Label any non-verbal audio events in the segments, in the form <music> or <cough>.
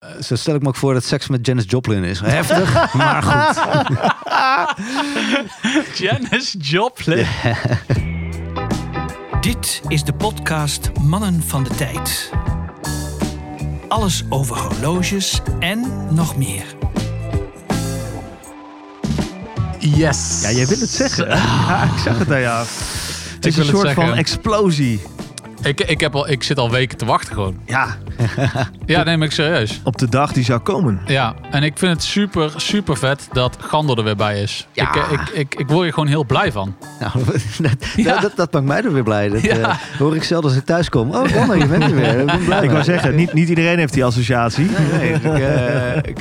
Eh, Zo stel ik me ook voor dat seks met Janis Joplin is. Heftig, <laughs> maar goed. <laughs> Janis Joplin. <laughs> Dit is de podcast Mannen van de Tijd. Alles over horloges en nog meer. Yes. Ja, jij wil het zeggen. Ja, ik zag het aan jou. Het is een soort van explosie. Ik, ik, heb al, ik zit al weken te wachten gewoon. Ja, Ja, neem ik serieus. op de dag die zou komen. Ja, en ik vind het super, super vet dat Gander er weer bij is. Ja. Ik, eh, ik, ik, ik word hier gewoon heel blij van. Nou, <laughs> dat, Ja. dat, dat maakt mij er weer blij. Dat Ja. eh, hoor ik zelden als ik thuis kom. Oh, Ronno, je bent er weer. Ik ben blij Ik wou zeggen, niet, niet iedereen heeft die associatie. Nee, ik, eh, ik,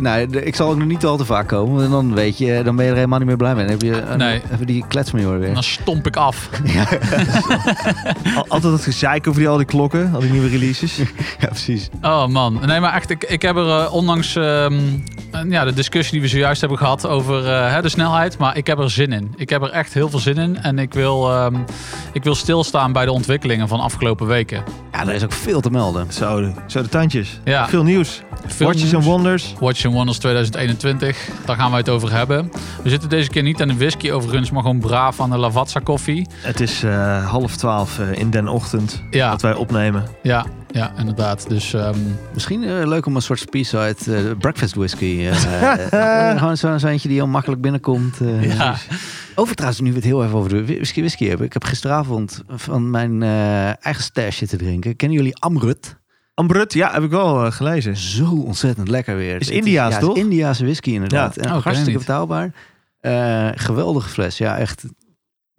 nou, ik zal ook nog niet al te vaak komen. En dan weet je, dan ben je er helemaal niet meer blij mee. Dan heb je eh, Nee. even die klets mee hoor En weer. dan stomp ik af. <laughs> Al- Altijd dat gezeik over die, al die klokken, al die nieuwe releases. <laughs> Ja, precies. Oh man, nee maar echt, ik, ik heb er eh, ondanks ehm, eh, ja, de discussie die we zojuist hebben gehad over eh, hè, de snelheid, maar ik heb er zin in. Ik heb er echt heel veel zin in en ik wil, ehm, ik wil stilstaan bij de ontwikkelingen van afgelopen weken. Ja, er is ook veel te melden. Zo, de, zo de tandjes. Ja. Veel nieuws. Veel Watches nieuws. and Wonders. Watch and Wonders 2021, daar gaan wij het over hebben. We zitten deze keer niet aan de whisky overigens, maar gewoon braaf aan de Lavazza koffie. Het is eh, half twaalf eh, in den ochtend Ja, dat wij opnemen. ja, ja inderdaad. Dus ehm, Misschien eh, leuk om een soort speyside eh breakfast whisky. eh, <laughs> gewoon zo- zo'n eentje die heel makkelijk binnenkomt. ja, Over trouwens, nu we het heel even over de whisky whisky hebben. Ik heb gisteravond van mijn eigen stash zitten drinken. Kennen jullie Amrut? Ambrut, ja, heb ik wel gelezen. Zo ontzettend lekker weer. Is Het Indiaas, ja, toch? Indiaanse whisky inderdaad. Ja. En Oh, hartstikke betaalbaar. Geweldige fles, ja echt.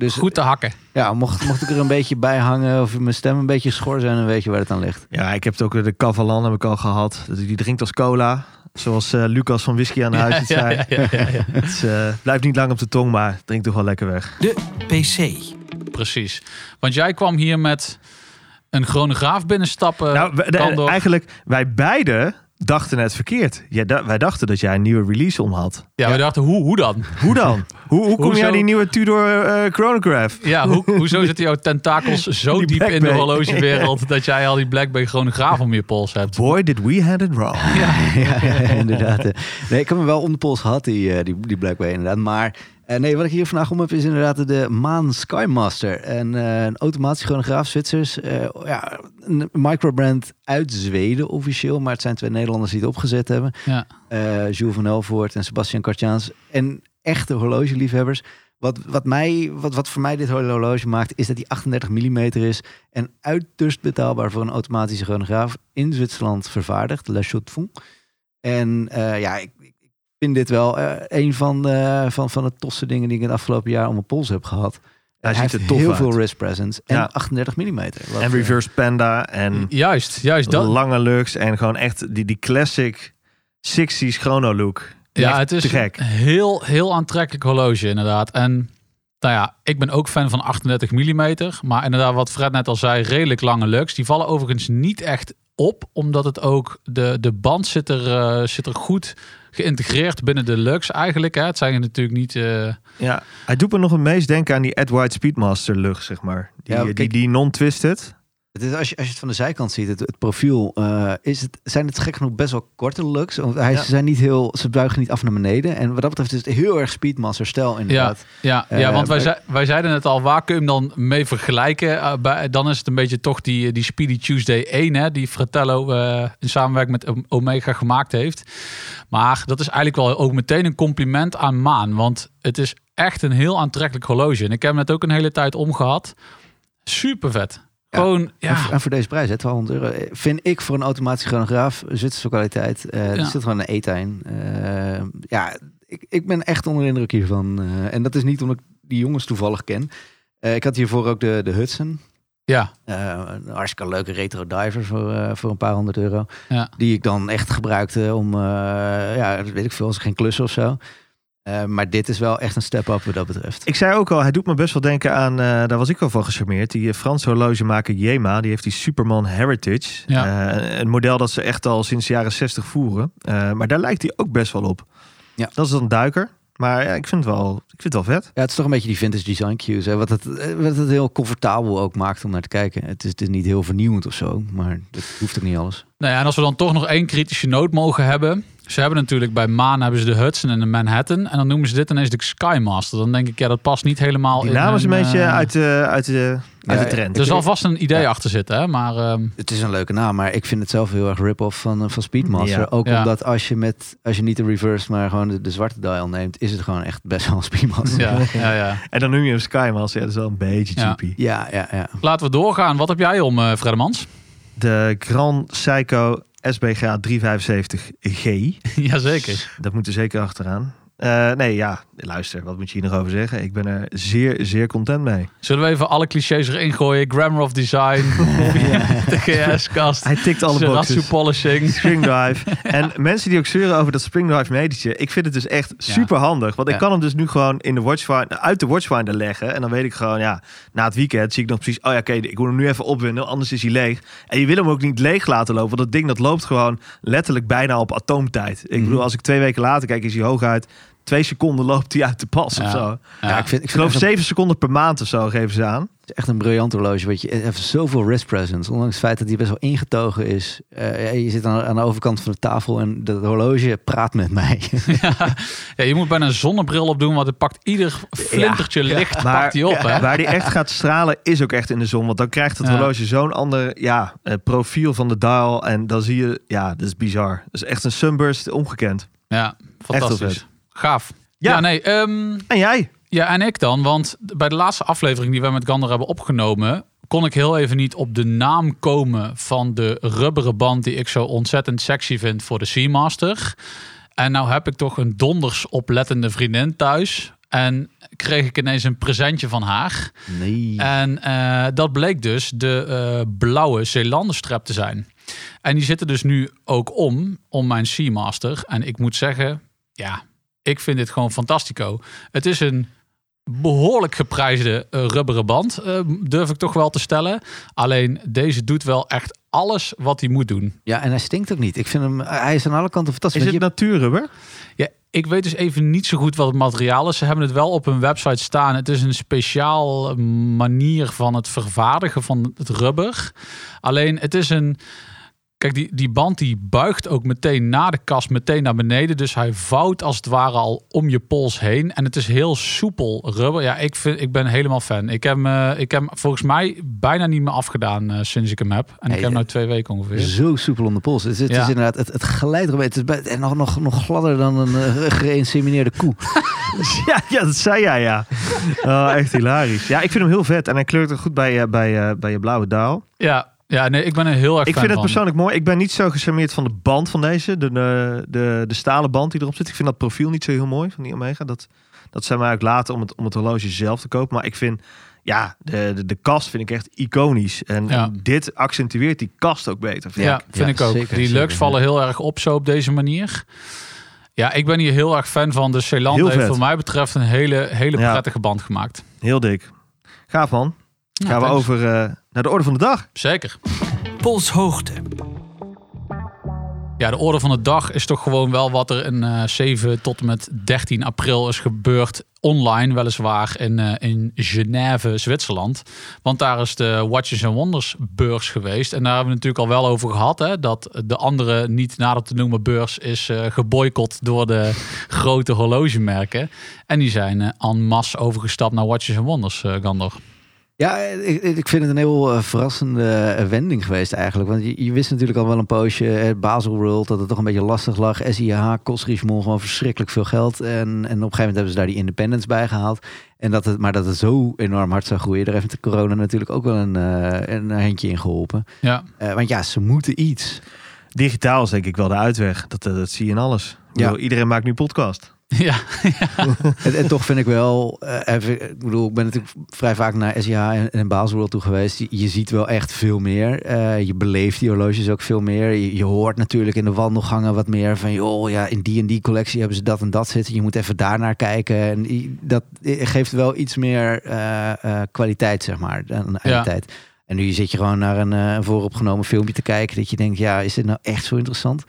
Dus goed te hakken. ja, mocht, mocht ik er een <laughs> beetje bij hangen of mijn stem een beetje schor zijn, dan weet je waar het aan ligt. Ja, ik heb het ook de Cavalan heb ik al gehad. Dat- Die drinkt als cola. Zoals eh, Lucas van Whisky aan Huis het ja, zei. ja, ja, ja, ja. <laughs> Het eh, blijft niet lang op de tong, maar drinkt toch wel lekker weg. De PC. Precies. Want jij kwam hier met een chronograaf binnenstappen. nou, we- de- eigenlijk, wij beiden dachten het verkeerd. Jij da- wij dachten dat jij een nieuwe release om had. Ja, we dachten, hoe, hoe dan? Hoe dan? <laughs> hoe, hoe kom Hoezo? jij die nieuwe Tudor eh, chronograph? Ja, hoe, <laughs> hoezo zitten jouw tentakels zo Die diep Black in de Bay. horlogewereld <laughs> dat jij al die Black Bay chronograaf om je pols hebt? Boy, did we had it wrong. ja, ja, inderdaad. Nee, ik heb hem wel om de pols gehad, die, eh, die, die Blackway inderdaad. Maar nee, wat ik hier vandaag om heb is inderdaad de Maan Skymaster. En, eh, een automatisch chronograaf, Zwitsers. eh, ja, een microbrand uit Zweden officieel. Maar het zijn twee Nederlanders die het opgezet hebben. Ja. eh Jules van Helvoort en Sebastian Kartjaans. En echte horlogeliefhebbers. Wat, wat, mij, wat, wat voor mij dit horloge maakt, is dat die 38 mm is. En uiterst betaalbaar voor een automatische chronograaf. In Zwitserland vervaardigd, La Chaux de Fonds. En eh, ja, ik vind dit wel eh, een van de, van, van de tofste dingen die ik het afgelopen jaar om mijn pols heb gehad. Hij Hij ziet heeft er tof heel uit. veel wrist presence. En Ja. 38 mm. En eh, reverse panda en Juist, juist dat. lange lux. En gewoon echt die, die classic 60s chrono look. Ja, Echt het is gek. een heel, heel aantrekkelijk horloge inderdaad. En nou ja, ik ben ook fan van 38 mm. Maar inderdaad, wat Fred net al zei, redelijk lange lux. Die vallen overigens niet echt op, omdat het ook de, de band zit er, eh, zit er goed geïntegreerd binnen de lux eigenlijk. Hè. Het zijn natuurlijk niet... eh, Ja, hij doet me nog het meest denken aan die Ed White Speedmaster lug, zeg maar. Die, Ja, die, die non-twisted. Het is, als, je, als je het van de zijkant ziet, het, het profiel, eh, is het, zijn het gek genoeg best wel korte looks. Want hij, Ja. Ze zijn niet heel, ze buigen niet af naar beneden. En wat dat betreft is het heel erg Speedmaster stijl inderdaad. Ja, Eh, ja want wij, zei, wij zeiden het al, waar kun je hem dan mee vergelijken? Eh, bij, dan is het een beetje toch die, die Speedy Tuesday 1, hè, die Fratello eh, in samenwerking met Omega gemaakt heeft. Maar dat is eigenlijk wel ook meteen een compliment aan Maan, want het is echt een heel aantrekkelijk horloge. En ik heb hem net ook een hele tijd omgehad. Super vet. Ja. Gewoon, En, ja, voor- en voor deze prijs, hè, 1200 euro, eh, vind ik voor een automatische chronograaf, Zwitserse kwaliteit. eh Er zit gewoon een ETA in. Eh, ja, ik, ik ben echt onder de indruk hiervan. Eh, en dat is niet omdat ik die jongens toevallig ken. Ik had hiervoor ook de, de Hudson. ja, een hartstikke leuke retro diver voor, voor een paar honderd euro. Ja. Die ik dan echt gebruikte om, ja, weet ik veel, als geen klus of zo. Eh, maar dit is wel echt een step-up wat dat betreft. Ik zei ook al, hij doet me best wel denken aan, eh, daar was ik wel van gecharmeerd. Die eh, Franse horlogemaker Jema, die heeft die Superman Heritage. Ja. Eh, een model dat ze echt al sinds de jaren 60 voeren. Eh, maar daar lijkt hij ook best wel op. Ja. Dat is dan een duiker. Maar ja, ik vind het wel, ik vind het wel vet. Ja, het is toch een beetje die vintage design cues. Hè? Wat, het, eh, wat het heel comfortabel ook maakt om naar te kijken. Het is, het is niet heel vernieuwend of zo, maar dat hoeft ook niet alles. Nou ja, en als we dan toch nog één kritische noot mogen hebben. Ze hebben natuurlijk bij Maan hebben ze de Hudson en de Manhattan. En dan noemen ze dit ineens de Skymaster. Dan denk ik, ja, dat past niet helemaal Die in naam is een beetje eh, uit de, uit de, uit Ja, de trend. Er zal vast een idee Ja. achter zitten, hè? Maar ehm, Het is een leuke naam, maar ik vind het zelf heel erg rip-off van, eh, van Speedmaster. Ja. Ook Ja. omdat als je, met, als je niet de reverse, maar gewoon de, de zwarte dial neemt, is het gewoon echt best wel een Speedmaster. Ja, ja, ja. En dan noem je hem Skymaster. Ja, dat is wel een beetje cheapy. Ja, ja, ja. Laten we doorgaan. Wat heb jij om, eh Fredemans? De Grand Psycho SBGA 375G. Jazeker. Dat moet er zeker achteraan. Eh, nee, ja, luister, wat moet je hier nog over zeggen? Ik ben er zeer, zeer content mee. Zullen we even alle clichés erin gooien? Grammar of design, <laughs> de GS-kast, Hij tikt alle Ratsu boxes. polishing. Spring Drive. <laughs> en mensen die ook zeuren over dat Spring Drive metertje. Ik vind het dus echt super handig. Want ik kan hem dus nu gewoon in de watchfinder, uit de watchfinder leggen. En dan weet ik gewoon, ja, na het weekend zie ik nog precies... Oh ja, oké, ik moet hem nu even opwinden, anders is hij leeg. En je wil hem ook niet leeg laten lopen. Want dat ding dat loopt gewoon letterlijk bijna op atoomtijd. Ik Mhm. bedoel, als ik twee weken later kijk, is hij hooguit... Twee seconden loopt hij uit de pas Ja. of zo. Ja, ik, vind, ik, Ik geloof vind het zeven seconden per maand of zo geven ze aan. echt, echt een briljant horloge. Wat je het heeft zoveel wrist presence. Ondanks het feit dat hij best wel ingetogen is. Eh, ja, je zit aan, aan de overkant van de tafel en dat horloge praat met mij. <laughs> Ja, je moet bijna een zonnebril op doen, want het pakt ieder flintertje licht Maar pakt hij op. Hè? waar die echt gaat stralen is ook echt in de zon. Want dan krijgt het Ja. horloge zo'n ander ja, eh, profiel van de dial. En dan zie je, ja, dat is bizar. Dat is echt een sunburst ongekend. Ja, fantastisch. Gaaf. Ja. Ja, nee. ehm, En jij? ja, en ik dan, want bij de laatste aflevering die wij met Gander hebben opgenomen, kon ik heel even niet op de naam komen van de rubberen band die ik zo ontzettend sexy vind voor de Seamaster. En nou heb ik toch een donders oplettende vriendin thuis. En kreeg ik ineens een presentje van haar. Nee. En eh, dat bleek dus de eh, blauwe Zeelanderstrap te zijn. En die zitten dus nu ook om, om mijn Seamaster. En ik moet zeggen, ja, ik vind dit gewoon fantastico. Het is een behoorlijk geprijsde eh, rubberen band, eh, durf ik toch wel te stellen. Alleen deze doet wel echt alles wat hij moet doen. Ja, en hij stinkt ook niet. Ik vind hem, hij is aan alle kanten fantastisch. Is het je- natuurrubber? Ja, ik weet dus even niet zo goed wat het materiaal is. Ze hebben het wel op hun website staan. Het is een speciaal manier van het vervaardigen van het rubber. Alleen het is een. Kijk, die, die band die buigt ook meteen na de kast, meteen naar beneden. Dus hij vouwt als het ware al om je pols heen. En het is heel soepel rubber. Ja, ik, vind, ik ben helemaal fan. Ik heb, hem, eh, ik heb hem volgens mij bijna niet meer afgedaan eh, sinds ik hem heb. En ik heb hem nu eh, twee weken ongeveer. Zo soepel om de pols. Het, Ja. is inderdaad, het, het glijdt erbij. Het is bij, en nog, nog, nog gladder dan een uh, geïnsemineerde koe. <laughs> Ja, ja, dat zei jij, ja. Oh, echt hilarisch. Ja, ik vind hem heel vet. En hij kleurt er goed bij, bij, eh, bij je blauwe daal. Ja, ja, nee, ik ben er heel erg Ik fan vind het van. persoonlijk mooi. Ik ben niet zo gecharmeerd van de band van deze. De, de, de, de stalen band die erop zit. Ik vind dat profiel niet zo heel mooi van die Omega. Dat, dat zijn mij ook later om het, om het horloge zelf te kopen. Maar ik vind, ja, de, de, de kast vind ik echt iconisch. En, Ja. en dit accentueert die kast ook beter. Vind Ja, ik. vind Ja, ik ook. zeker, die zeker, lux vallen heel erg op zo op deze manier. Ja, ik ben hier heel erg fan van. De Ceylon Heel heeft vet. voor mij betreft een hele, hele Ja. prettige band gemaakt. Heel dik. Gaaf man. Nou, Gaan we over eh, naar de orde van de dag. Zeker. Polshoogte. Ja, de orde van de dag is toch gewoon wel wat er in eh 7 tot en met 13 april is gebeurd. Online, weliswaar in, eh, in Genève, Zwitserland. Want daar is de Watches and Wonders beurs geweest. En daar hebben we het natuurlijk al wel over gehad. Hè, dat de andere niet nader te noemen beurs is eh geboycott door de <laughs> grote horlogemerken. En die zijn eh, en masse overgestapt naar Watches and Wonders, eh Gandor. Ja, ik, ik vind het een heel eh, verrassende eh, wending geweest eigenlijk. Want je, je wist natuurlijk al wel een poosje, eh, Basel World, dat het toch een beetje lastig lag. SIH kost Richemont gewoon verschrikkelijk veel geld. En, en op een gegeven moment hebben ze daar die independence bij gehaald. En dat het, maar dat het zo enorm hard zou groeien, daar heeft de corona natuurlijk ook wel een, eh, een handje in geholpen. Ja, Eh, want ja, ze moeten iets. Digitaal is denk ik wel de uitweg. Dat, dat zie je in alles. Ja. bedoel, iedereen maakt nu podcast. <laughs> ja, en, en toch vind ik wel, eh, even, ik bedoel, ik ben natuurlijk vrij vaak naar SIH en, en toe geweest. Je, je ziet wel echt veel meer. Eh, je beleeft die horloges ook veel meer. Je, je hoort natuurlijk in de wandelgangen wat meer van, joh, ja, in die en die collectie hebben ze dat en dat zitten. Je moet even daar naar kijken. En dat geeft wel iets meer eh, kwaliteit, zeg maar, aan aan Ja. tijd. En nu zit je gewoon naar een, een vooropgenomen filmpje te kijken dat je denkt, ja, is dit nou echt zo interessant?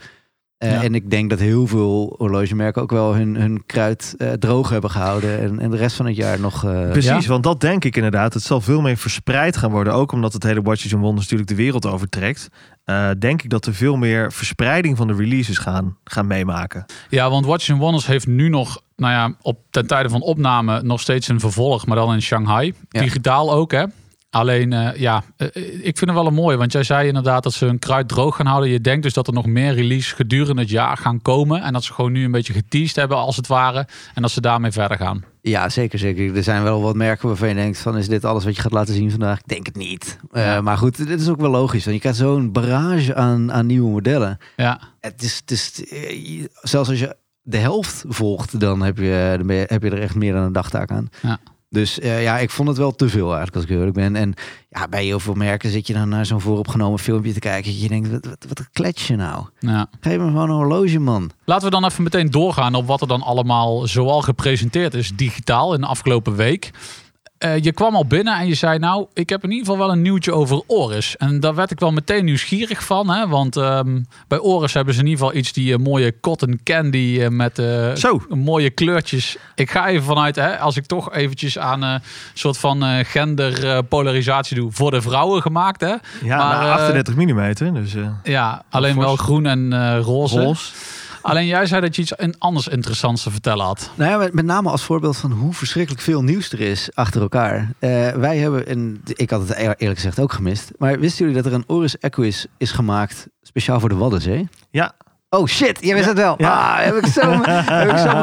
Eh, Ja. En ik denk dat heel veel horlogemerken ook wel hun, hun kruid eh, droog hebben gehouden. En, en de rest van het jaar nog... eh, Precies, Ja. want dat denk ik inderdaad. Het zal veel meer verspreid gaan worden. Ook omdat het hele Watches and Wonders natuurlijk de wereld overtrekt. Eh, denk ik dat er veel meer verspreiding van de releases gaan, gaan meemaken. Ja, want Watches and Wonders heeft nu nog, nou ja, op ten tijde van opname nog steeds een vervolg, maar dan in Shanghai. Ja. Digitaal ook, hè? Alleen, eh, ja, eh, ik vind het wel een mooie, want jij zei inderdaad dat ze hun kruid droog gaan houden. Je denkt dus dat er nog meer release gedurende het jaar gaan komen en dat ze gewoon nu een beetje geteased hebben, als het ware, en dat ze daarmee verder gaan. Ja, zeker, zeker. Er zijn wel wat merken waarvan je denkt van... is dit alles wat je gaat laten zien vandaag? Ik denk het niet. Eh, Ja. Maar goed, dit is ook wel logisch. Want je krijgt zo'n barrage aan, aan nieuwe modellen. Ja, Het is, het is, eh, zelfs als je de helft volgt... dan heb je- heb je er echt meer dan een dagtaak aan. Ja. Dus eh, ja, ik vond het wel te veel eigenlijk, als ik eerlijk ben. En ja, bij heel veel merken zit je dan naar zo'n vooropgenomen filmpje te kijken. dat Je denkt, wat, wat, wat klets je nou? ja. Geef me gewoon een horloge, man. Laten we dan even meteen doorgaan op wat er dan allemaal zoal gepresenteerd is digitaal in de afgelopen week. Eh, je kwam al binnen en je zei nou, ik heb in ieder geval wel een nieuwtje over Oris. En daar werd ik wel meteen nieuwsgierig van. Hè? Want ehm, bij Oris hebben ze in ieder geval iets die eh, mooie cotton candy eh, met mooie kleurtjes. Ik ga even vanuit, hè, als ik toch eventjes aan een soort van genderpolarisatie doe, voor de vrouwen gemaakt. Hè? Ja, Maar, nou, eh, 38 mm. Dus Ja, alleen fors. wel groen en roze. roze. Alleen jij zei dat je iets anders interessants te vertellen had. Nou ja, met, met name als voorbeeld van hoe verschrikkelijk veel nieuws er is achter elkaar. Eh, wij hebben, en ik had het eer- eerlijk gezegd ook gemist. Maar wisten jullie dat er een Oris Equus is gemaakt speciaal voor de Waddenzee? Ja. Oh shit, jij wist het wel. Ja. Ah, heb ik zo, <laughs> heb ik zo <laughs>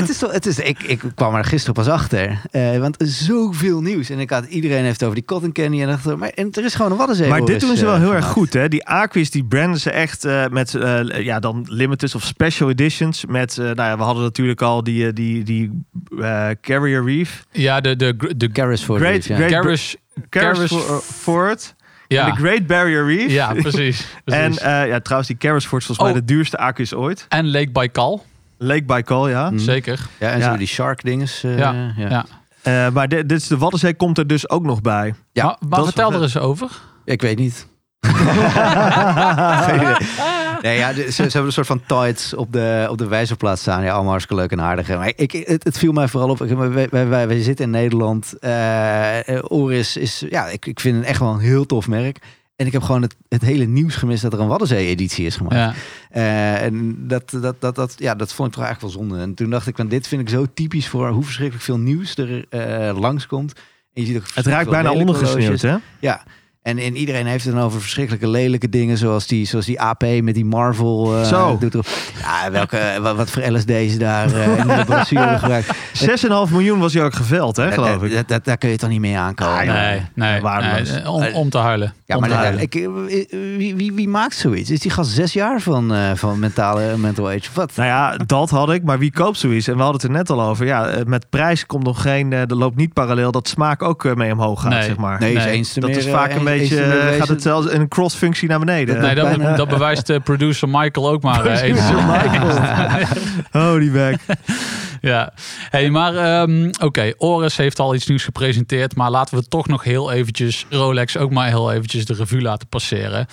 het is toch, het is, ik, ik kwam er gisteren pas achter. Eh, want zoveel nieuws. En ik had, iedereen heeft het over die cotton candy. En, dacht, maar, en er is gewoon een Waddenzee Maar dit doen ze wel eh, heel erg gemaakt. goed. Hè? Die Aquis die branden ze echt eh, met eh, ja, dan limited of special editions. Met, eh, nou ja, we hadden natuurlijk al die, eh, die, die eh, Carrier Reef. Ja, de, de, de Garris voor Great- ja. great- Carris- Ford. Ja, En de Great Barrier Reef. ja, precies. <laughs> En eh, ja, trouwens, die Carrisford is volgens mij Oh. de duurste Aquis ooit. En Lake Baikal, Lake Baikal, ja. Mm. zeker. Ja, en Ja. zo die shark dinges. eh, Ja, ja. Ja. Eh, maar dit, dit is de Waddenzee komt er dus ook nog bij. Ja, maar maar vertel er eens over. Ik weet niet. <laughs> Nee, ja, ze, ze hebben een soort van tights op de, op de wijzerplaats staan. Ja, allemaal hartstikke leuk en aardig. Maar ik, het, het viel mij vooral op. Ik- Wij, wij, wij, wij zitten in Nederland. Eh, Oris is, ja, ik, ik vind het echt wel een heel tof merk. En ik heb gewoon het, het hele nieuws gemist dat er een Waddenzee-editie is gemaakt. Ja. Eh, en dat, dat, dat, dat, ja, dat vond ik toch eigenlijk wel zonde. En toen dacht ik, van, dit vind ik zo typisch voor hoe verschrikkelijk veel nieuws er eh langskomt. En je ziet ook Het raakt bijna ondergesneeuwd, hè? Ja. En, en iedereen heeft het dan over verschrikkelijke lelijke dingen. Zoals die, zoals die AP met die Marvel. eh, Zo. doet erop. Ja, welke, wat, wat voor LSD ze daar eh in de <laughs> gebruikt. 6,5 miljoen was hij ook geveld, hè, geloof ik. dat- dat- daar kun je toch niet mee aankomen. Ah, ja. Nee, nee, waardeloos. nee, om, om te huilen. Ja, Om maar huilen. ik, eh, wie, wie, wie maakt zoiets? Is die gast zes jaar van, eh, van mentale mental age? Of Wat? Nou ja, dat had ik. Maar wie koopt zoiets? En we hadden het er net al over. Ja, eh, met prijs komt nog geen... eh, Er loopt niet parallel dat smaak ook eh, mee omhoog gaat, Nee. zeg maar. Nee, is Nee, eens te Dat meer, is eh, vaak een beetje... eh, gaat wezen. het zelfs in een cross-functie naar beneden. Nee, dat, bijna- dat bewijst eh, producer Michael ook maar. eh, eens. Holy back. Ja, hey, maar ehm, oké, Oris heeft al iets nieuws gepresenteerd, maar laten we toch nog heel eventjes Rolex ook maar heel eventjes de revue laten passeren.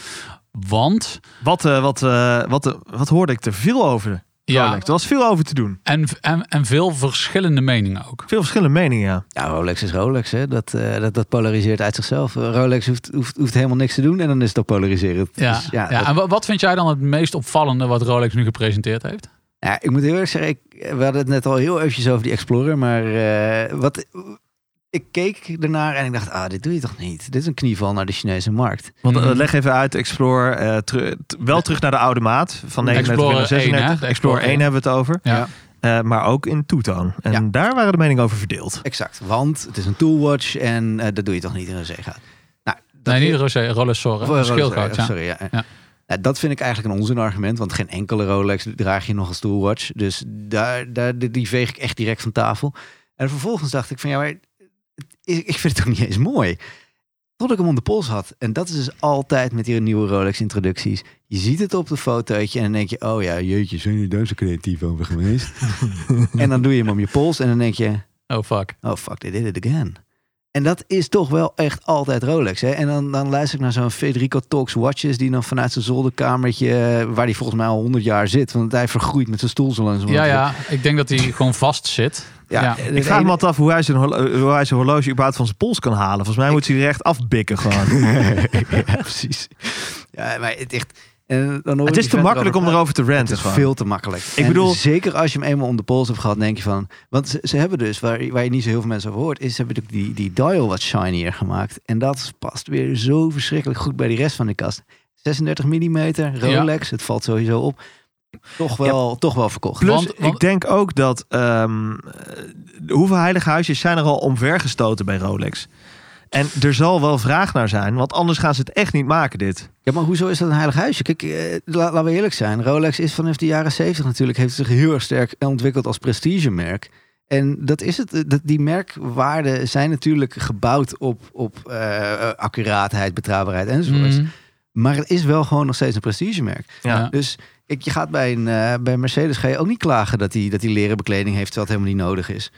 Want Wat, eh, wat, eh, wat, wat hoorde ik er veel over? Ja, Rolex. Er was veel over te doen. en, en, en veel verschillende meningen ook. Veel verschillende meningen, ja. Ja, Rolex is Rolex, hè? Dat, eh, dat, dat polariseert uit zichzelf. Eh, Rolex hoeft, hoeft, hoeft helemaal niks te doen en dan is dat polariserend. Ja, Dus, ja, ja, dat- en wa- wat vind jij dan het meest opvallende wat Rolex nu gepresenteerd heeft? Ja, ik moet heel erg zeggen, ik, we hadden het net al heel eventjes over die Explorer, maar eh, wat, ik keek ernaar en ik dacht, ah, dit doe je toch niet? Dit is een knieval naar de Chinese markt. Want eh, Mhm. leg even uit, Explorer, eh, teru- wel terug naar de oude maat van 39 Explorer naar 36. 1, hè? De Explorer Explorer 1 hebben we het over. Ja. Eh, maar ook in two-tone. En Ja. daar waren de meningen over verdeeld. Exact, want het is een toolwatch en eh, dat doe je toch niet in een zeegaat? Nou, dat Nee, niet Rosé, Rolex schildgoud. Rolex, Ja. Sorry, ja. Ja. Nou, dat vind ik eigenlijk een onzinargument, want geen enkele Rolex draag je nog als toolwatch. Dus daar, daar, die veeg ik echt direct van tafel. En vervolgens dacht ik van ja, maar ik vind het ook niet eens mooi. Tot ik hem om de pols had. En dat is dus altijd met die nieuwe Rolex introducties. Je ziet het op de fotootje en dan denk je, oh ja, jeetje, zijn jullie daar zo creatief over geweest? <laughs> en dan doe je hem om je pols en dan denk je, Oh fuck. oh fuck, they did it again. En dat is toch wel echt altijd Rolex. Hè? En dan, dan luister ik naar zo'n Federico Talks Watches... die dan vanuit zijn zolderkamertje... eh, waar hij volgens mij al 100 jaar zit... want hij vergroeit met zijn stoel zo langzaam. Ja, ja, ik denk dat hij gewoon vast zit. Ja. Ik vraag me altijd af hoe hij, zijn horlo- hoe hij zijn horloge überhaupt van zijn pols kan halen. Volgens mij moet hij er echt afbikken gewoon. <laughs> ja, precies. Ja, maar het echt... En dan hoor het is te makkelijk om erover te Het ranten is gewoon. veel te makkelijk. Ik En bedoel- zeker als je hem eenmaal om de pols hebt gehad, denk je van. Want ze, ze hebben dus, waar, waar je niet zo heel veel mensen over hoort, is ze hebben die, die dial wat shinier gemaakt. En dat past weer zo verschrikkelijk goed bij die rest van de kast. 36 mm, Rolex, het valt sowieso op. Toch wel, toch wel verkocht. Plus, Want- want- ik denk ook dat... eh, hoeveel heilige huisjes zijn er al omvergestoten bij Rolex? En er zal wel vraag naar zijn, want anders gaan ze het echt niet maken, dit. Ja, maar hoezo is dat een heilig huisje? Kijk, eh, la- laten we eerlijk zijn. Rolex is vanaf de jaren 70 natuurlijk, heeft zich heel erg sterk ontwikkeld als prestigemerk. En dat is het. eh, Dat, die merkwaarden zijn natuurlijk gebouwd op, op eh, accuraatheid, betrouwbaarheid enzovoort. Mhm. Maar het is wel gewoon nog steeds een prestigemerk. Ja. Dus ik, je gaat bij, een, eh, bij Mercedes ga je ook niet klagen dat hij dat die leren bekleding heeft, terwijl het helemaal niet nodig is.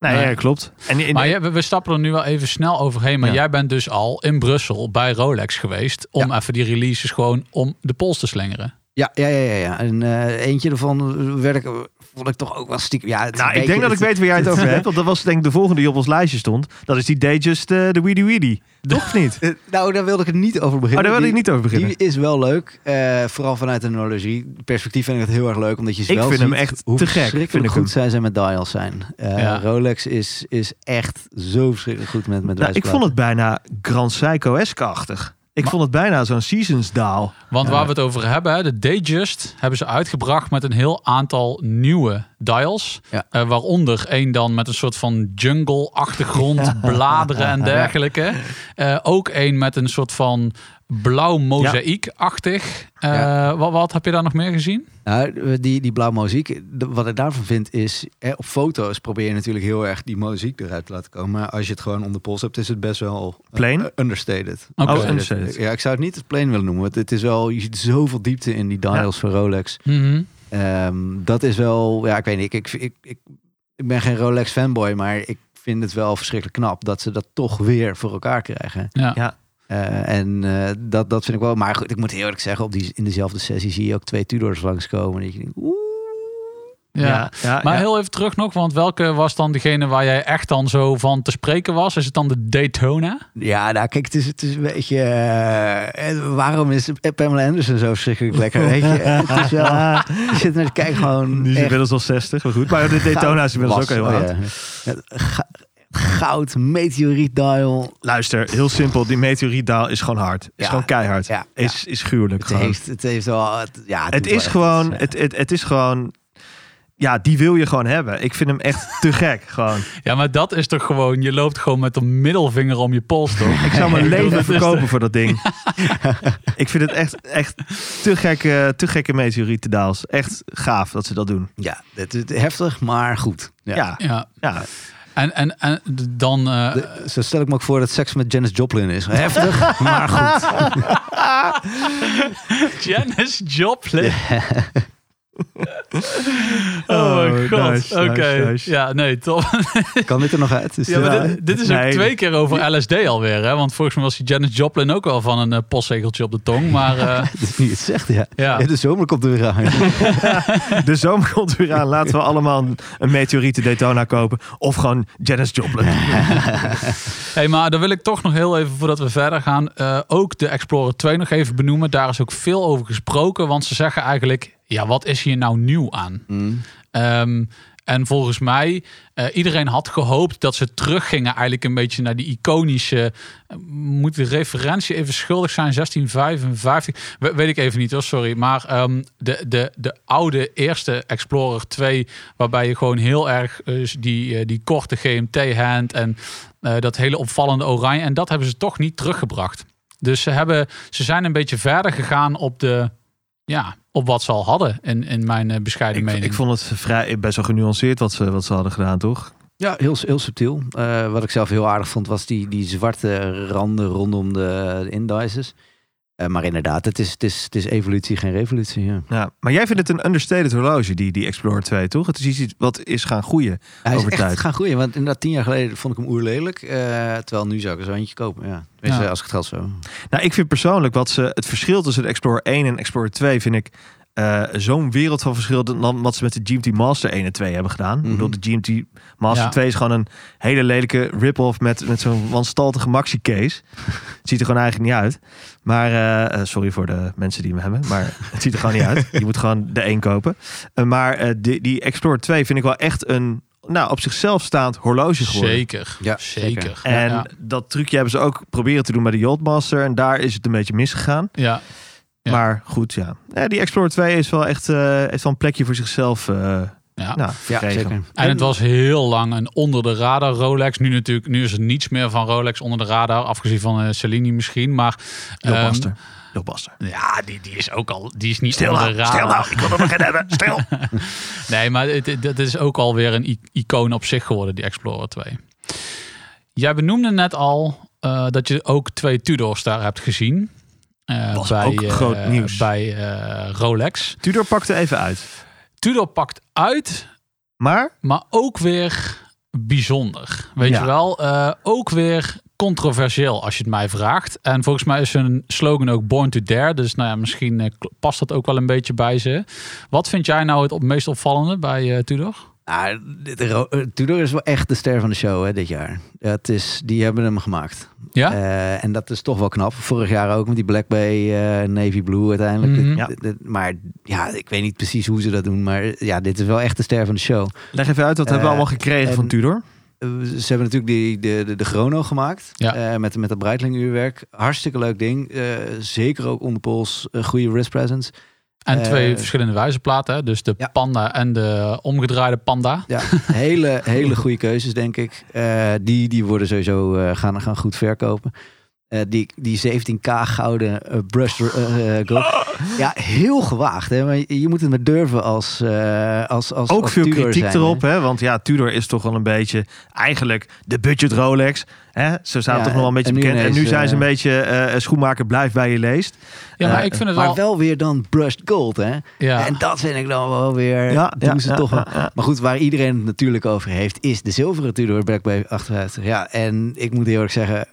Nee, Nee. ja, klopt. En in, Maar ja, we, we stappen er nu wel even snel overheen. Maar Ja. jij bent dus al in Brussel bij Rolex geweest. Om even die releases gewoon om de pols te slingeren. Ja, ja, ja, ja. ja. En eh, eentje ervan werd ik, vond ik toch ook wel stiekem. Ja, het nou, ik denk dat ik weet waar jij het over hebt. Want dat was denk ik de volgende die op ons lijstje stond. Dat is die Datejust eh de Weedy Weedy. Toch of niet? <laughs> Nou, daar wilde ik het niet over Oh, beginnen. daar wil ik niet over beginnen. Die is wel leuk. eh, vooral vanuit een horlogie. Perspectief vind ik het heel erg leuk. Omdat je Ik wel vind hem echt hoe te gek. Vind ik goed zijn zij met dials zijn. Eh, Ja. Rolex is, is echt zo verschrikkelijk goed met, met Nou, ik vond het bijna Grand Seiko-esque-achtig. Ik Maar- vond het bijna zo'n Seasons daal. Want waar we het over hebben, hè, de Datejust hebben ze uitgebracht met een heel aantal nieuwe dials. Ja. Eh, waaronder één dan met een soort van jungle-achtergrond, <laughs> bladeren en dergelijke. Eh, ook één met een soort van blauw mozaïek-achtig. Eh, Ja. wat, wat heb je daar nog meer gezien? Nou, die, die blauwe muziek, de- wat ik daarvan vind is, eh, op foto's probeer je natuurlijk heel erg die muziek eruit te laten komen. Maar als je het gewoon om de pols hebt, is het best wel Plain? eh, understated. Oh, understated. Ja, ik zou het niet het plain willen noemen. want Het is wel, je ziet zoveel diepte in die dials van Rolex. Mhm. Ehm, dat is wel, ja, ik weet niet. Ik, ik, ik, ik, ik ben geen Rolex fanboy, maar ik vind het wel verschrikkelijk knap dat ze dat toch weer voor elkaar krijgen. Ja. Ja. Eh, en eh, dat, dat vind ik wel. Maar goed, ik moet heel eerlijk zeggen, op die, in dezelfde sessie zie je ook twee Tudors langskomen. Dat je denkt, oeh. Ja. ja, Maar ja. heel even terug nog, want welke was dan degene waar jij echt dan zo van te spreken was? Is het dan de Daytona? Ja, nou kijk, het is, het is een beetje... eh, eh, waarom is Pamela Anderson zo verschrikkelijk lekker, weet je? Het is wel... Je zit naar kijken gewoon Die is echt inmiddels al 60, maar goed. Maar de Daytona is inmiddels ook was- heel oh, oud. ja. Ga- Goud, meteoriet dial. Luister, heel simpel. Die meteorietdaal is gewoon hard. Is Ja. gewoon keihard. Ja, Is, is gruwelijk. Het gewoon. heeft, het heeft wel... Het, ja, het is gewoon, het, het, het is gewoon, ja, die wil je gewoon hebben. Ik vind hem echt te <laughs> gek, gewoon. Ja, maar dat is toch gewoon, je loopt gewoon met een middelvinger om je pols, toch? Ik zou mijn <laughs> leven verkopen voor dat ding. <laughs> ik vind het echt, echt te gekke, te gekke meteorietendaals. Echt gaaf dat ze dat doen. Ja, het is heftig, maar goed. Ja. Ja, Ja. ja. En, en, en dan... eh, De- zo stel ik me ook voor dat seks met Janis Joplin is. Heftig, maar goed. Janis Joplin. <laughs> Oh, mijn Oh, god. nice, Oké. nice, nice. Ja, nee, top. <laughs> Kan dit er nog uit? Dus, Ja, maar dit, dit is ook Nee. twee keer over LSD alweer, hè? Want volgens mij was die Janis Joplin ook wel van een eh, postzegeltje op de tong. Maar <laughs> eh, dit is niet het zegt, ja. ja. Ja, de zomer komt er weer aan. De zomer komt weer aan. Laten we allemaal een, een meteorieten Daytona kopen. Of gewoon Janis Joplin. Hey, maar dan wil ik toch nog heel even, voordat we verder gaan, eh, ook de Explorer 2 nog even benoemen. Daar is ook veel over gesproken, want ze zeggen eigenlijk, ja, wat is hier nou nieuw aan? Mm. Ehm, en volgens mij, eh, iedereen had gehoopt dat ze teruggingen eigenlijk een beetje naar die iconische, eh, moet de referentie even schuldig zijn, 1655, We- weet ik even niet hoor, sorry. Maar ehm, de, de, de oude eerste Explorer 2, waarbij je gewoon heel erg eh, die, die korte GMT-hand en dat hele opvallende oranje, en dat hebben ze toch niet teruggebracht. Dus ze, hebben, ze zijn een beetje verder gegaan op de, ja, op wat ze al hadden, in, in mijn eh, bescheiden Ik, mening. ik vond het vrij, best wel genuanceerd wat ze, wat ze hadden gedaan, toch? Ja, heel, heel subtiel. Eh, wat ik zelf heel aardig vond, was die, die zwarte randen rondom de, de indices. Eh, maar inderdaad, het is, het, is, het is evolutie, geen revolutie. Ja. Ja, maar jij vindt het een understated horloge, die, die Explorer 2, toch? Het is iets wat is gaan groeien Hij is over echt tijd. gaan groeien. Want inderdaad, tien jaar geleden vond ik hem oerlelijk. eh, terwijl nu zou ik er zo eentje kopen. Ja. Ja. als ik het geld zo. Nou, ik vind persoonlijk wat ze, het verschil tussen de Explorer 1 en Explorer 2 vind ik eh, zo'n wereld van verschil dan wat ze met de GMT Master 1 en 2 hebben gedaan. Ik Mhm. bedoel, de GMT Master Ja. 2 is gewoon een hele lelijke rip-off met, met zo'n wanstaltige maxi case. het <laughs> ziet er gewoon eigenlijk niet uit. Maar, eh, eh, sorry voor de mensen die hem hebben, maar het ziet er gewoon niet uit. Je moet gewoon de 1 kopen. Maar eh, die, die Explorer 2 vind ik wel echt een, nou, op zichzelf staand horloge geworden. Zeker, Ja, zeker. En ja, dat trucje hebben ze ook proberen te doen bij de Yachtmaster. En daar is het een beetje misgegaan. ja. Ja. Maar goed, ja. ja. Die Explorer 2 is wel echt eh, heeft wel een plekje voor zichzelf eh ja. nou, zeker. En het was heel lang een onder de radar Rolex. Nu natuurlijk, nu is er niets meer van Rolex onder de radar, afgezien van eh Cellini misschien. Maar ehm, Yachtmaster. Yachtmaster. ja, die, die is ook al, die is niet Stil onder nou, de radar. stil nou. Ik wil er nog geen hebben. Stil. <laughs> Nee, maar het, het- dat is ook alweer een icoon op zich geworden, die Explorer 2. Jij benoemde net al eh, dat je ook twee Tudors daar hebt gezien. Eh, Was bij, ook eh, groot nieuws. Bij eh, Rolex. Tudor pakte even uit. Tudor pakt uit, Maar maar ook weer bijzonder. Weet Ja. je wel? Eh, ook weer controversieel als je het mij vraagt. En volgens mij is hun slogan ook Born to Dare. Dus nou ja, misschien eh, past dat ook wel een beetje bij ze. Wat vind jij nou het meest opvallende bij eh, Tudor? Ah, eh, Tudor is wel echt de ster van de show hè, dit jaar. Het is, die hebben hem gemaakt. Ja? Eh, en dat is toch wel knap. Vorig jaar ook met die Black Bay eh, Navy Blue uiteindelijk. Dit- Ja. dit- dit- maar ja, ik weet niet precies hoe ze dat doen. Maar ja, dit is wel echt de ster van de show. leg even uit, wat hebben we allemaal gekregen en- van Tudor? Ze hebben natuurlijk die, de, de, de chrono gemaakt. Ja. eh, met, met dat Breitling uurwerk. Hartstikke leuk ding. Eh, zeker ook onder pols. Een goede wrist presence. En twee Eh, verschillende wijzerplaten. Dus de Ja. panda en de omgedraaide panda. Ja, hele, hele goede keuzes, denk ik. Eh, die, die worden sowieso eh, gaan, gaan goed verkopen. Eh, die, die 17k gouden eh, brushed eh, eh, gold. <laughs> Ja, heel gewaagd. Hè? Maar je, je moet het maar durven als, eh, als, als Ook als veel Tudor kritiek zijn, erop, hè. Want ja, Tudor is toch wel een beetje eigenlijk de budget Rolex. Hè? Ze staan Ja, toch nog wel een beetje en nu bekend. en nu zijn ze een eh, beetje eh, schoenmaker blijft bij je leest. Ja, maar Eh, ik vind het Maar wel... wel weer dan brushed gold, hè? ja. En dat vind ik dan wel weer... Ja, doen ja, ze ja, toch wel. Maar goed, waar iedereen het natuurlijk over heeft, is de zilveren Tudor Black Bay 58. Ja, en ik moet heel eerlijk zeggen,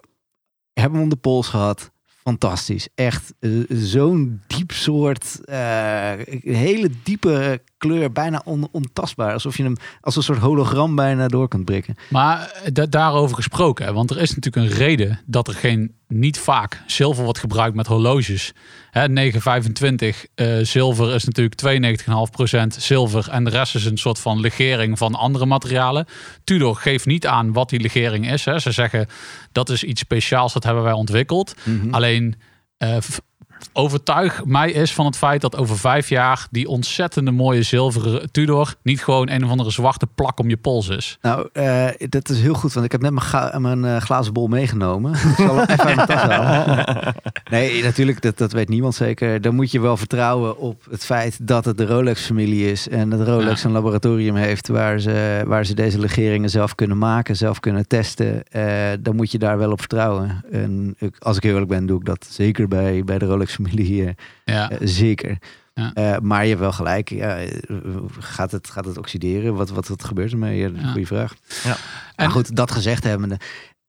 hebben hem om de pols gehad. Fantastisch. Echt eh, zo'n diep soort, eh, hele diepe kleur, bijna on, ontastbaar. Alsof je hem als een soort hologram bijna door kunt prikken. Maar eh, da- daarover gesproken, hè, want er is natuurlijk een reden dat er geen, niet vaak zilver wordt gebruikt met horloges. Hè, 925 eh, zilver is natuurlijk 92,5% zilver en de rest is een soort van legering van andere materialen. Tudor geeft niet aan wat die legering is. Hè. Ze zeggen dat is iets speciaals, dat hebben wij ontwikkeld. Alleen eh, v- overtuig mij is van het feit dat over vijf jaar die ontzettende mooie zilveren Tudor niet gewoon een of andere zwarte plak om je pols is. Nou, eh, dat is heel goed, want ik heb net mijn, ga- mijn eh, glazen bol meegenomen. ik zal hem even uit mijn tas halen. Nee, natuurlijk, dat, dat weet niemand zeker. Dan moet je wel vertrouwen op het feit dat het de Rolex-familie is. En dat Rolex Ja. een laboratorium heeft waar ze, waar ze deze legeringen zelf kunnen maken, zelf kunnen testen. Eh, dan moet je daar wel op vertrouwen. En ik, als ik heel eerlijk ben, doe ik dat zeker bij, bij de Rolex-familie. eh, Ja. eh, zeker. Ja. Eh, maar je hebt wel gelijk. Ja, gaat, het, gaat het oxideren? Wat, wat, wat gebeurt ermee? Ja, Ja. Goeie vraag. Ja. En- Maar goed, dat gezegd hebbende.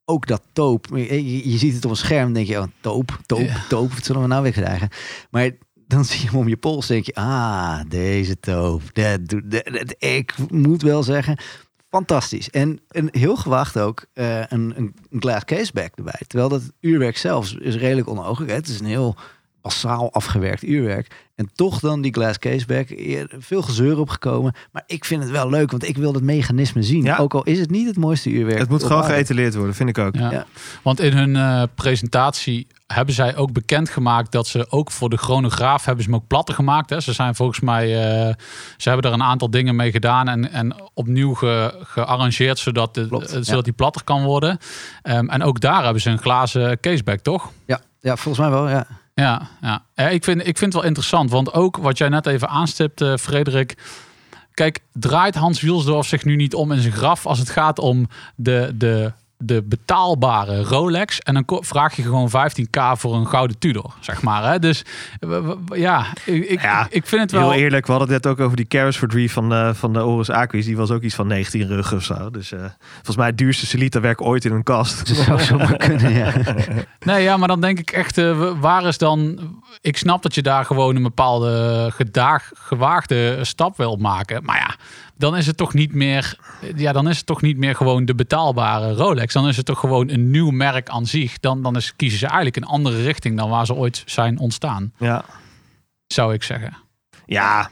Ook dat toop. Je, ziet het op een scherm. denk je, oh, toop, toop, Ja. toop. Wat zullen we nou weer krijgen? Maar dan <laughs> zie je hem om je pols. denk je, ah, deze toop. Dat, doet- dat, dat- ik moet wel zeggen, fantastisch. En een heel gewaagd ook eh, een, een glass caseback erbij. Terwijl dat uurwerk zelfs is redelijk onogelijk. hè. Het is een heel massaal afgewerkt uurwerk. En toch dan die glass caseback. Eer- Veel gezeur opgekomen. Maar ik vind het wel leuk, want ik wil het mechanisme zien. Ja. Ook al is het niet het mooiste uurwerk. Het moet gewoon geëtaleerd worden, vind ik ook. Ja. Ja. Want in hun eh, presentatie hebben zij ook bekendgemaakt dat ze ook voor de chronograaf hebben ze hem ook platter gemaakt. Hè. Ze zijn volgens mij, eh, ze hebben er een aantal dingen mee gedaan en, en opnieuw ge, gearrangeerd zodat, de, Klopt, eh, ja. zodat die platter kan worden. Ehm, en ook daar hebben ze een glazen caseback, toch? Ja, ja, volgens mij wel, ja. Ja, ja. Eh, ik, vind, ik vind het wel interessant, want ook wat jij net even aanstipte, Frederik. Kijk, draait Hans Wielsdorf zich nu niet om in zijn graf als het gaat om de, de de betaalbare Rolex. En dan vraag je gewoon 15k voor een gouden Tudor, zeg maar. Hè? Dus ja, ik, ik, Ja, ik vind het wel... Heel eerlijk, we hadden het net ook over die Carrosford van, eh van de Oris Aquis. Die was ook iets van 19 rug of zo. Dus eh, volgens mij het duurste Celita werk ooit in een kast. Dat <laughs> zou zomaar kunnen, ja. <laughs> Nee, ja, maar dan denk ik echt, eh, waar is dan... Ik snap dat je daar gewoon een bepaalde gedaag, gewaagde stap wil maken. Maar ja, dan is het toch niet meer... Ja, dan is het toch niet meer gewoon de betaalbare Rolex. Dan is het toch gewoon een nieuw merk aan zich. Dan, dan is, kiezen ze eigenlijk een andere richting dan waar ze ooit zijn ontstaan. Ja. Zou ik zeggen. Ja,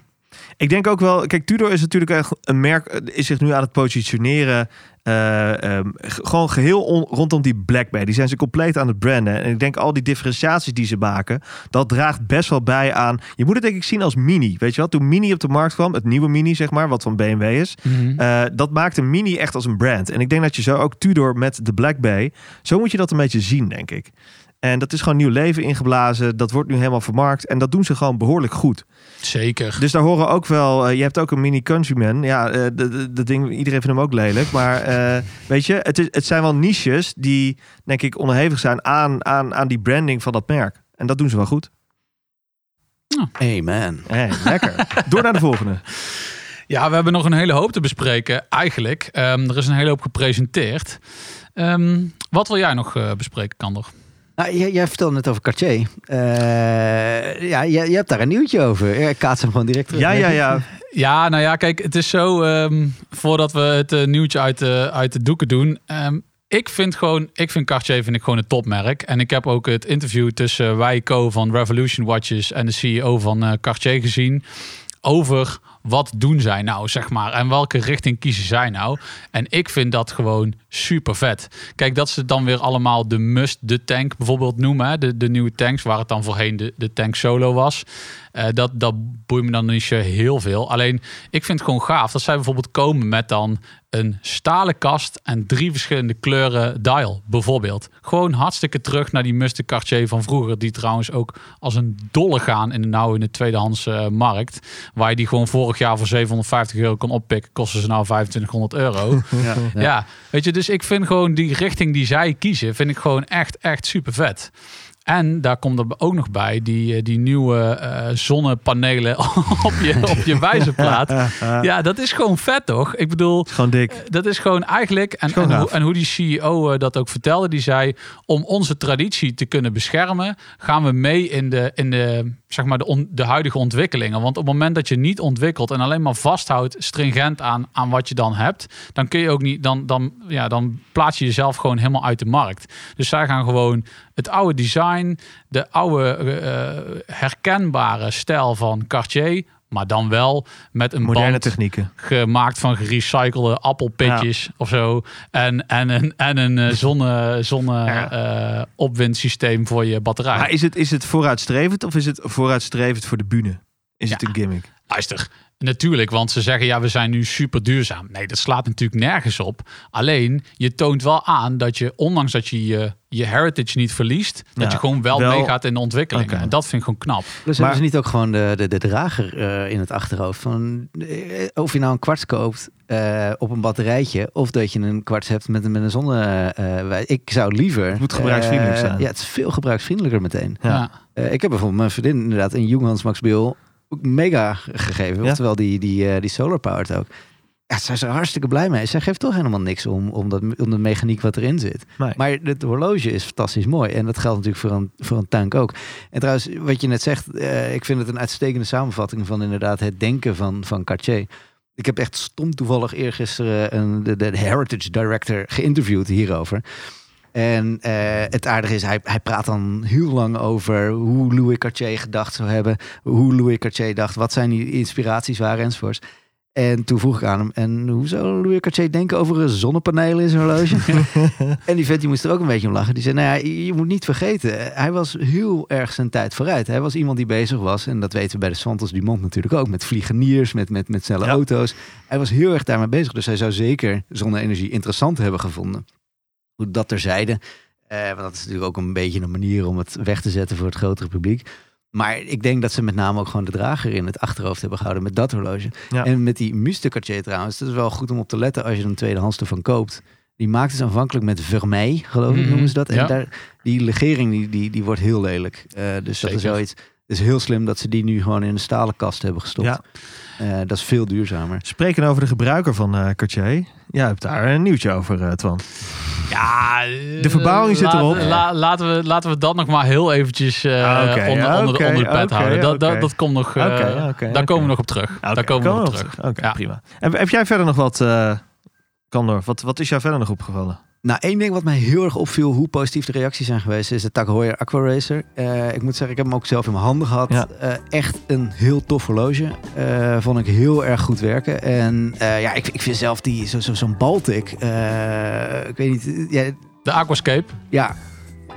ik denk ook wel. Kijk, Tudor is natuurlijk echt een merk. eh, Is zich nu aan het positioneren. eh, ehm, gewoon geheel on- rondom die Black Bay. Die zijn ze compleet aan het branden. En ik denk al die differentiaties die ze maken. Dat draagt best wel bij aan. Je moet het denk ik zien als Mini. Weet je wat? Toen Mini op de markt kwam. Het nieuwe Mini, zeg maar. Wat van BMW is. eh, dat maakte Mini echt als een brand. En ik denk dat je zo ook Tudor met de Black Bay. Zo moet je dat een beetje zien, denk ik. En dat is gewoon nieuw leven ingeblazen. Dat wordt nu helemaal vermarkt. En dat doen ze gewoon behoorlijk goed. Zeker. Dus daar horen ook wel. eh, je hebt ook een mini countryman. Ja, eh, de- de- dat ding. Iedereen vindt hem ook lelijk. Maar eh, weet je, het, is, het zijn wel niches die, denk ik, onderhevig zijn aan, aan, aan die branding van dat merk. En dat doen ze wel goed. Amen. Hey, lekker. <laughs> Door naar de volgende. Ja, we hebben nog een hele hoop te bespreken. Eigenlijk, Ehm, er is een hele hoop gepresenteerd. Ehm, wat wil jij nog eh, bespreken, Kander? Nou, jij, jij vertelde net over Cartier. Eh, ja, jij, jij hebt daar een nieuwtje over. Ik kaats hem gewoon direct terug. Ja, ja, ja. Ja, nou ja, kijk, het is zo. ehm, voordat we het eh, nieuwtje uit de, uit de doeken doen. ehm, ik vind gewoon, ik vind Cartier vind ik gewoon een topmerk. En ik heb ook het interview tussen Wijko van Revolution Watches en de CEO van eh, Cartier gezien. Over wat doen zij nou, zeg maar. En welke richting kiezen zij nou. En ik vind dat gewoon super vet. Kijk, dat ze dan weer allemaal de Must, de tank bijvoorbeeld noemen. De, de nieuwe tanks, waar het dan voorheen de, de tank solo was. Eh, dat, dat boeit me dan niet heel veel. Alleen, ik vind het gewoon gaaf dat zij bijvoorbeeld komen met dan een stalen kast en drie verschillende kleuren dial, bijvoorbeeld. Gewoon hartstikke terug naar die Must de Cartier van vroeger, die trouwens ook als een dolle gaan in de nou in de tweedehands eh, markt. Waar je die gewoon vorig jaar voor 750 euro kon oppikken, kosten ze nou 2500 euro. <laughs> ja. Ja. weet je, dus ik vind gewoon die richting die zij kiezen, vind ik gewoon echt, echt super vet. En daar komt er ook nog bij die, eh, die nieuwe eh, zonnepanelen <laughs> op je, op je wijzerplaat. <laughs> Ja, dat is gewoon vet, toch? Ik bedoel, gewoon dik. dat is gewoon eigenlijk, en, gewoon en, hoe, gaaf. en hoe die CEO eh, dat ook vertelde, die zei: om onze traditie te kunnen beschermen, gaan we mee in de, in de, zeg maar de, on- de huidige ontwikkelingen. Want op het moment dat je niet ontwikkelt en alleen maar vasthoudt, stringent aan, aan wat je dan hebt, dan kun je ook niet, dan, dan, ja, dan plaats je jezelf gewoon helemaal uit de markt. Dus zij gaan gewoon het oude design, de oude eh, herkenbare stijl van Cartier. Maar dan wel met een Moderne band technieken. gemaakt van gerecyclede appelpitjes of zo. En, en een, en een eh, zonne, zonne <laughs> Ja. eh, opwindsysteem voor je batterij. Maar is het, is het vooruitstrevend of is het vooruitstrevend voor de bühne? Is het Ja. een gimmick? Luister, natuurlijk, want ze zeggen ja, we zijn nu super duurzaam. Nee, dat slaat natuurlijk nergens op. Alleen, je toont wel aan dat je, ondanks dat je je, je heritage niet verliest, dat Ja, je gewoon wel, wel- meegaat in de ontwikkeling. En dat vind ik gewoon knap. Dus Maar- hebben ze niet ook gewoon de, de, de drager eh, in het achterhoofd? Van, eh, of je nou een kwarts koopt eh, op een batterijtje... of dat je een kwarts hebt met, een- met een zonne... eh, ik zou liever... Het moet gebruiksvriendelijk zijn. Ja, het is veel gebruiksvriendelijker meteen. Ja. Ja. Eh, ik heb bijvoorbeeld mijn vriendin inderdaad een Junghans Max Bill... ook mega gegeven. Ja. Oftewel die, die, eh, die solar powered ook. Ja, zij is er hartstikke blij mee. Zij geeft toch helemaal niks om, om, dat, om de mechaniek wat erin zit. Nee. Maar het horloge is fantastisch mooi. En dat geldt natuurlijk voor een, voor een tank ook. En trouwens, wat je net zegt, eh, ik vind het een uitstekende samenvatting van inderdaad het denken van, van Cartier. Ik heb echt stom toevallig eergisteren een, de, de Heritage Director geïnterviewd hierover. En eh, het aardige is, hij, hij praat dan heel lang over hoe Louis Cartier gedacht zou hebben. Hoe Louis Cartier dacht, wat zijn die inspiraties waren enzovoorts. En toen vroeg ik aan hem, en hoe zou Louis Cartier denken over een zonnepanelen in zijn horloge? <laughs> en die vent die moest er ook een beetje om lachen. Die zei, nou ja, je, je moet niet vergeten, hij was heel erg zijn tijd vooruit. Hij was iemand die bezig was, en dat weten we bij de Santos Dumont natuurlijk ook, met vliegeniers, met, met, met snelle Ja. auto's. Hij was heel erg daarmee bezig, dus hij zou zeker zonne-energie interessant hebben gevonden. Goed, dat terzijde. Eh, want dat is natuurlijk ook een beetje een manier om het weg te zetten voor het grotere publiek. Maar ik denk dat ze met name ook gewoon de drager in het achterhoofd hebben gehouden met dat horloge. Ja. En met die Muste Cartier trouwens, dat is wel goed om op te letten als je een tweedehands ervan koopt. Die maakten ze aanvankelijk met vermeil, geloof ik, Mhm, noemen ze dat. En ja. daar, die legering die, die, die wordt heel lelijk. Eh, dus dat is wel iets. Het is heel slim dat ze die nu gewoon in een stalen kast hebben gestopt. Ja. Eh, dat is veel duurzamer. Spreken over de gebruiker van eh Cartier. Jij hebt daar een nieuwtje over, eh, Twan. Ja, De verbouwing zit laat- erop. la- laten, we, laten we dat nog maar heel eventjes eh, Ah, onder, onder, onder de pet houden. Dat, dat, dat komt nog. eh, Oké, oké, daar komen we nog op terug. Daar komen we nog op terug. Oké, Ja. prima. En heb jij verder nog wat, eh Kandor? Wat, wat is jou verder nog opgevallen? Nou, één ding wat mij heel erg opviel, hoe positief de reacties zijn geweest, is de Tag Heuer Aqua Racer. Eh, ik moet zeggen, ik heb hem ook zelf in mijn handen gehad. Ja. Eh, echt een heel tof horloge. Eh, vond ik heel erg goed werken. En eh, ja, ik, ik vind zelf die, zo, zo, zo'n Baltic, eh, ik weet niet, ja, De Aquascape. ja,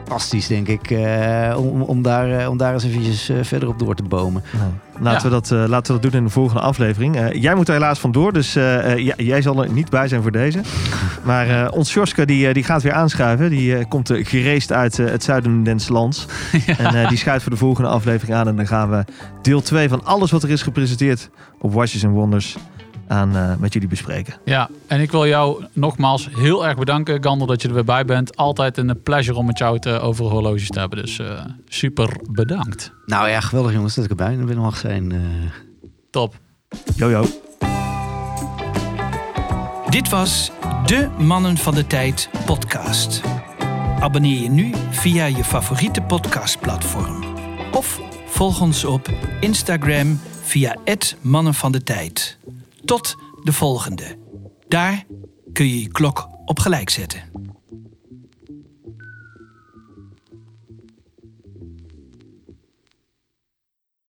fantastisch denk ik. eh, om, om, daar, eh, om daar eens eventjes eh, verder op door te bomen. Nou, laten, Ja. we dat, eh, laten we dat doen in de volgende aflevering. Eh, jij moet er helaas vandoor, dus eh, eh, ja, jij zal er niet bij zijn voor deze. <laughs> Maar eh, ons Sjoska die, die gaat weer aanschuiven. Die eh, komt uh, gereest uit het zuiden des lands. <laughs> En eh, die schuift voor de volgende aflevering aan. En dan gaan we deel 2 van alles wat er is gepresenteerd op Watches and Wonders aan eh, met jullie bespreken. Ja, en ik wil jou nogmaals heel erg bedanken, Gander, dat je er weer bij bent. Altijd een pleasure om met jou te, over horloges te hebben. Dus eh, super bedankt. Nou ja, geweldig jongens dat ik erbij ben mag zijn. eh. Top. Jojo. Dit was de Mannen van de Tijd podcast. Abonneer je nu via je favoriete podcastplatform. Of volg ons op Instagram via het Mannen van de Tijd. Tot de volgende. Daar kun je je klok op gelijk zetten.